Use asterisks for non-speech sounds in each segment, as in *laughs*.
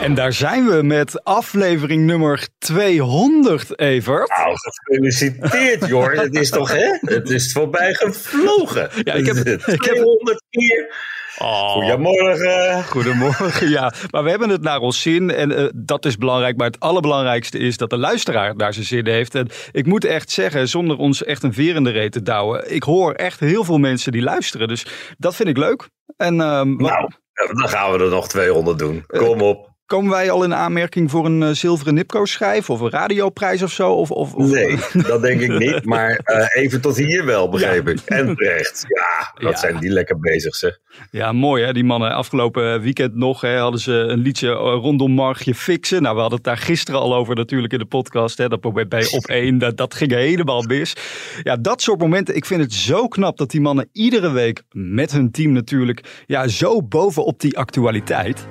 En daar zijn we met aflevering nummer 200, Evert. Nou, gefeliciteerd, Jor. *laughs* Het is toch, hè? Het is voorbij gevlogen. Ja, ik heb- *laughs* ik heb- 200 keer. Oh, Goedemorgen. Goedemorgen, ja. Maar we hebben het naar ons zin en eh, dat is belangrijk. Maar het allerbelangrijkste is dat de luisteraar daar zijn zin heeft. En ik moet echt zeggen, zonder ons echt een veer in de reet te douwen. Ik hoor echt heel veel mensen die luisteren. Dus dat vind ik leuk. En ehm, Nou, dan gaan we er nog 200 doen. Kom op. komen wij al in aanmerking voor een eh, zilveren Nipco schijf of een radioprijs of zo? Of, of, of- Nee, dat denk ik niet. *laughs* Maar eh, even tot hier wel, begreep ik. En terecht. Ja, wat Ja. zijn die lekker bezig, zeg. Ja, mooi hè, die mannen. Afgelopen weekend nog hè, hadden ze een liedje eh, rondom Margje fixen. Nou, we hadden het daar gisteren al over natuurlijk in de podcast. Hè, dat bij- bij op één, dat, dat ging helemaal mis. Ja, dat soort momenten. Ik vind het zo knap dat die mannen iedere week met hun team natuurlijk... Ja, zo bovenop die actualiteit...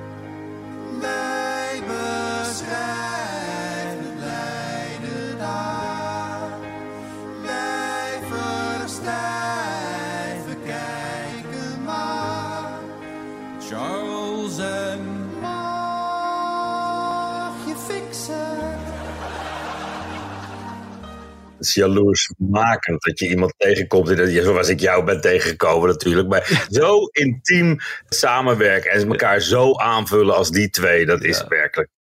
Charles en mag je fixen? Het is jaloersmakend dat je iemand tegenkomt. En dat je, zoals ik jou ben tegengekomen natuurlijk. Maar zo intiem samenwerken en elkaar zo aanvullen als die twee. Dat is werkelijk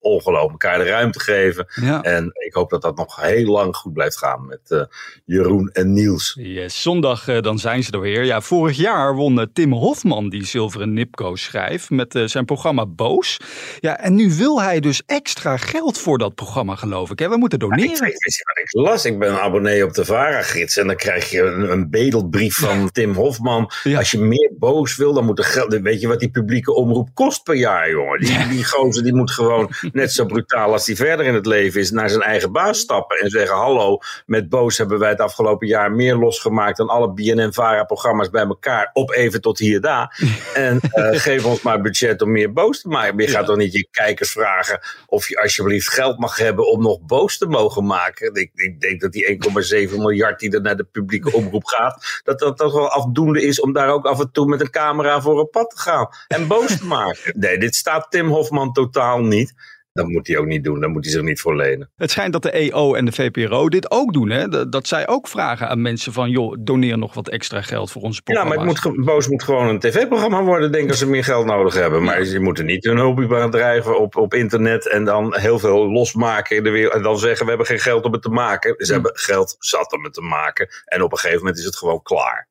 ongelooflijk. Elkaar de ruimte geven. Ja. En ik hoop dat dat nog heel lang goed blijft gaan met eh, Jeroen en Niels. Yes, zondag eh, dan zijn ze er weer. Ja, vorig jaar won Tim Hofman die zilveren Nipco schijf met eh, zijn programma Boos. Ja, en nu wil hij dus extra geld voor dat programma, geloof ik. Hè? We moeten Ik doneren. weet je wat ik las? Ik ben een abonnee op de VARA-gids. En dan krijg je een, een bedelbrief van Tim Hofman. Ja. Als je meer boos wil, dan moet er geld... Weet je wat die publieke omroep kost per jaar, jongen? Die, die gozer die moet gewoon, *laughs* net zo brutaal als hij verder in het leven is... naar zijn eigen baas stappen en zeggen... Hallo, met boos hebben wij het afgelopen jaar meer losgemaakt... dan alle BNN-VARA-programma's bij elkaar. Op even tot hier daar. *laughs* En eh, geef ons maar budget om meer boos te maken. Maar je gaat toch niet je kijkers vragen... of je alsjeblieft geld mag hebben om nog boos te mogen maken. Ik, ik denk dat die 1,7 miljard die er naar de publieke omroep gaat... dat dat toch wel afdoende is om daar ook af en toe met een camera voor op pad te gaan. En boos te maken. *laughs* Nee, dit staat Tim Hofman totaal niet. Dat moet hij ook niet doen. Daar moet hij zich niet voor lenen. Het schijnt dat de EO en de VPRO dit ook doen. Hè? Dat, dat zij ook vragen aan mensen van, joh, doneer nog wat extra geld voor onze Ja, maar programma's. het moet, Boos moet gewoon een tv-programma worden, denk ik, als ze meer geld nodig hebben. Maar ze moeten niet hun hobby bedrijven op, op internet en dan heel veel losmaken in de wereld. En dan zeggen, we hebben geen geld om het te maken. Ze hebben geld zat om het te maken. En op een gegeven moment is het gewoon klaar.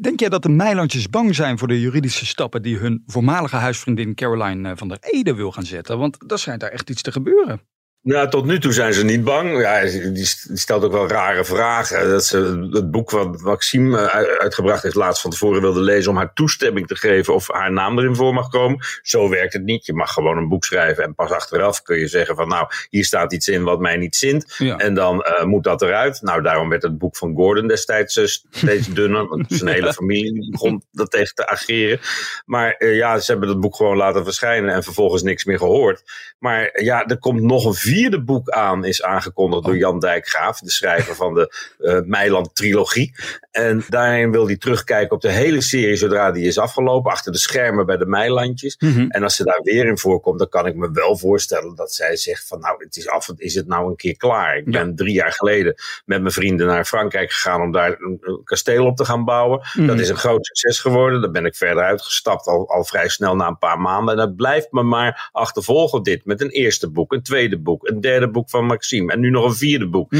Denk jij dat de Meilandjes bang zijn voor de juridische stappen die hun voormalige huisvriendin Caroline eh, van der Ede wil gaan zetten? Want er schijnt daar echt iets te gebeuren. Nou, tot nu toe zijn ze niet bang. Ja, die, stelt ook wel rare vragen. Dat ze het boek wat Maxime eh, uitgebracht heeft laatst van tevoren wilde lezen om haar toestemming te geven of haar naam erin voor mag komen. Zo werkt het niet. Je mag gewoon een boek schrijven en pas achteraf kun je zeggen van nou, hier staat iets in wat mij niet zint. Ja. En dan eh, moet dat eruit. Nou, daarom werd het boek van Gordon destijds eh, steeds *laughs* dunner. Want zijn hele familie begon dat tegen te ageren. Maar ja, ze hebben dat boek gewoon laten verschijnen en vervolgens niks meer gehoord. Maar ja, er komt nog een vierde boek aan, is aangekondigd door Jan Dijkgraaf, de schrijver van de eh Meiland-trilogie. En daarin wil hij terugkijken op de hele serie zodra die is afgelopen, achter de schermen bij de Meilandjes. En als ze daar weer in voorkomt, dan kan ik me wel voorstellen dat zij zegt van nou, het is af, is het nou een keer klaar. Ik ben drie jaar geleden met mijn vrienden naar Frankrijk gegaan om daar een, kasteel op te gaan bouwen. Dat is een groot succes geworden. Daar ben ik verder uitgestapt al, al vrij snel na een paar maanden. En dat blijft me maar achtervolgen dit met een eerste boek, een tweede boek, een derde boek van Maxime en nu nog een vierde boek.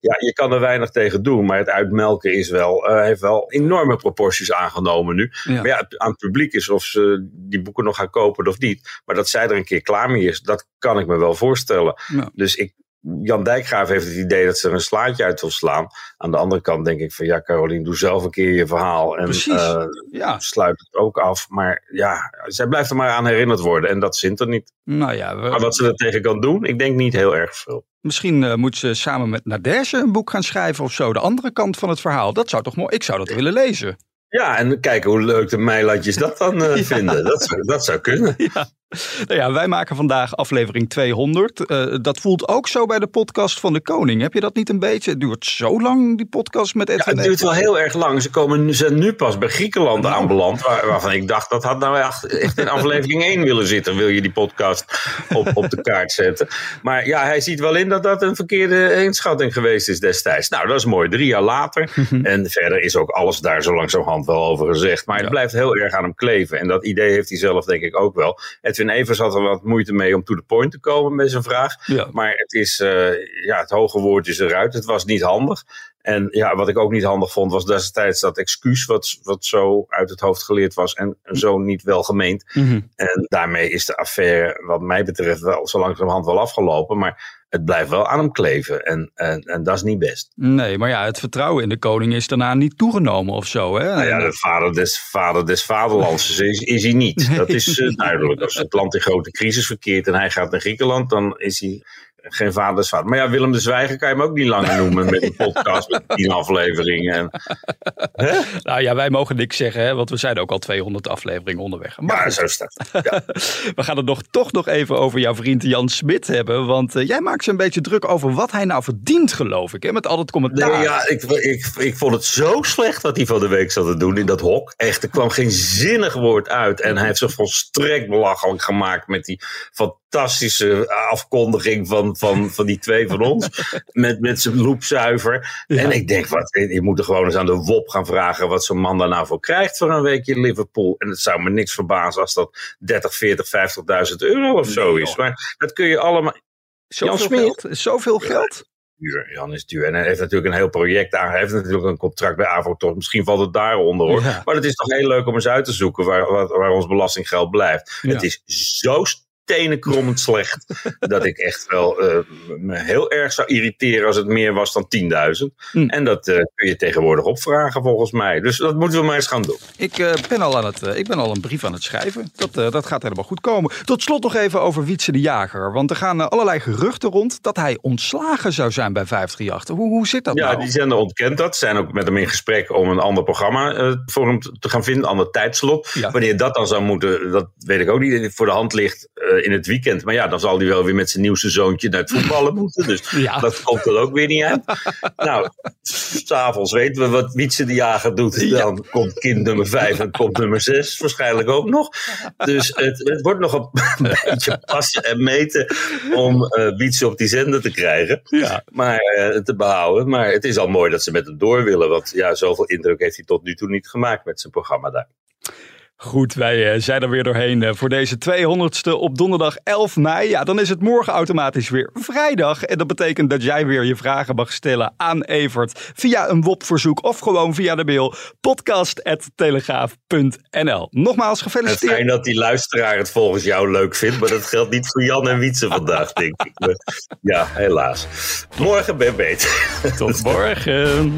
Ja, je kan er weinig tegen doen, maar het uitmelken is wel, eh, heeft wel enorme proporties aangenomen nu. Ja. Maar ja, aan het publiek is of ze die boeken nog gaan kopen of niet. Maar dat zij er een keer klaar mee is, dat kan ik me wel voorstellen. Ja. Dus ik, Jan Dijkgraaf heeft het idee dat ze er een slaatje uit wil slaan. Aan de andere kant denk ik van ja, Carolien, doe zelf een keer je verhaal. En eh, Ja, sluit het ook af. Maar ja, zij blijft er maar aan herinnerd worden. En dat zint er niet. nou ja, we- Maar wat ze er tegen kan doen, ik denk niet heel erg veel. Misschien eh, moet ze samen met Nadege een boek gaan schrijven of zo. De andere kant van het verhaal. Dat zou toch mooi. Ik zou dat willen lezen. Ja, en kijken hoe leuk de meilandjes dat dan eh, *laughs* vinden. Dat, zou- dat zou kunnen. Ja. *laughs* Nou ja, wij maken vandaag aflevering 200. Eh, dat voelt ook zo bij de podcast van de Koning. Heb je dat niet een beetje? Het duurt zo lang, die podcast met Ja, Edwin. het duurt wel heel erg lang. Ze komen, nu- zijn nu pas bij Griekenland aanbeland. Waar, waarvan ik dacht, dat had nou echt, echt in aflevering 1 willen zitten. Wil je die podcast op, op de kaart zetten. Maar ja, hij ziet wel in dat dat een verkeerde inschatting geweest is destijds. Nou, dat is mooi. Drie jaar later. en verder is ook alles daar zo langzamerhand wel over gezegd. Maar het Ja. blijft heel erg aan hem kleven. En dat idee heeft hij zelf denk ik ook wel. Edwin Evers had er wat moeite mee om to the point te komen met zijn vraag. Ja. Maar het is, eh, ja, het hoge woord is eruit. Het was niet handig. En ja, wat ik ook niet handig vond, was destijds dat excuus wat, wat zo uit het hoofd geleerd was en zo niet wel gemeend. Mhm. En daarmee is de affaire, wat mij betreft, wel zo langzamerhand wel afgelopen. Maar het blijft wel aan hem kleven. En, en, en dat is niet best. Nee, maar ja, het vertrouwen in de koning is daarna niet toegenomen of zo. Hè? Nou ja, de vader des, vader des vaderlands is, is hij niet. Dat is eh, duidelijk. Als het land in grote crisis verkeert en hij gaat naar Griekenland, dan is hij geen vader des vader. Maar ja, Willem de Zwijger kan je hem ook niet langer noemen met een *laughs* podcast met tien afleveringen. En, Nou ja, wij mogen niks zeggen, hè, want we zijn ook al 200 afleveringen onderweg. Maar ja, zo staat het. Ja. *laughs* we gaan het nog, toch nog even over jouw vriend Jan Smit hebben. Want eh, jij maakt je een beetje druk over wat hij nou verdient, geloof ik. Hè, met al het commentaar. Nee, ja, ik, ik, ik vond het zo slecht wat hij van de week zat te doen in dat hok. Echt, er kwam geen zinnig woord uit. En hij heeft zich volstrekt belachelijk gemaakt met die fantastische afkondiging van, van, van die twee van ons. *laughs* met, met zijn loepzuiver. En ik denk, wat, je moet er gewoon eens aan de WOP gaan vragen wat zo'n man daar nou voor krijgt voor een weekje in Liverpool. En het zou me niks verbazen als dat 30, 40, 50.000 euro of zo is. joh. Maar dat kun je allemaal... zoveel geld. Zoveel geld. duur. Jan is duur. En hij heeft natuurlijk een heel project aan. Hij heeft natuurlijk een contract bij Avotor. Misschien valt het daaronder hoor. Ja. Maar het is toch heel leuk om eens uit te zoeken waar, waar, waar ons belastinggeld blijft. Ja. Het is zo tenenkrommend slecht. *laughs* dat ik echt wel eh, me heel erg zou irriteren als het meer was dan 10.000. Hm. En dat eh, kun je tegenwoordig opvragen volgens mij. Dus dat moeten we maar eens gaan doen. Ik, eh, ben al aan het, ik ben al een brief aan het schrijven. Dat, dat gaat helemaal goed komen. Tot slot nog even over Wietse de Jager. Want er gaan allerlei geruchten rond dat hij ontslagen zou zijn bij 538. Hoe, hoe zit dat Ja, nou? die zender ontkent dat. Ze zijn ook met hem in gesprek om een ander programma voor hem te gaan vinden, een ander tijdslot. Ja. Wanneer dat dan zou moeten, dat weet ik ook niet. Voor de hand ligt in het weekend. Maar ja, dan zal hij wel weer met zijn nieuwste zoontje naar het voetballen *laughs* moeten. Dus Ja. dat komt er ook weer niet uit. nou, s'avonds weten we wat Wietse de Jager doet. Dan komt kind nummer 5 en komt nummer 6 waarschijnlijk ook nog. Dus het, het wordt nog een *laughs* beetje passen en meten om eh Wietse op die zender te krijgen Ja. maar eh, te behouden. Maar het is al mooi dat ze met hem door willen. Want ja, zoveel indruk heeft hij tot nu toe niet gemaakt met zijn programma daar. Goed, wij eh, zijn er weer doorheen eh, voor deze 200ste op donderdag 11 mei. Ja, dan is het morgen automatisch weer vrijdag. En dat betekent dat jij weer je vragen mag stellen aan Evert via een WOP-verzoek of gewoon via de mail podcast.telegraaf.nl. Nogmaals Het gefeliciteerd. fijn dat die luisteraar het volgens jou leuk vindt. Maar dat geldt niet voor Jan en Wietse vandaag, denk ik. *laughs* Ja, helaas. Morgen ben beter. Tot morgen.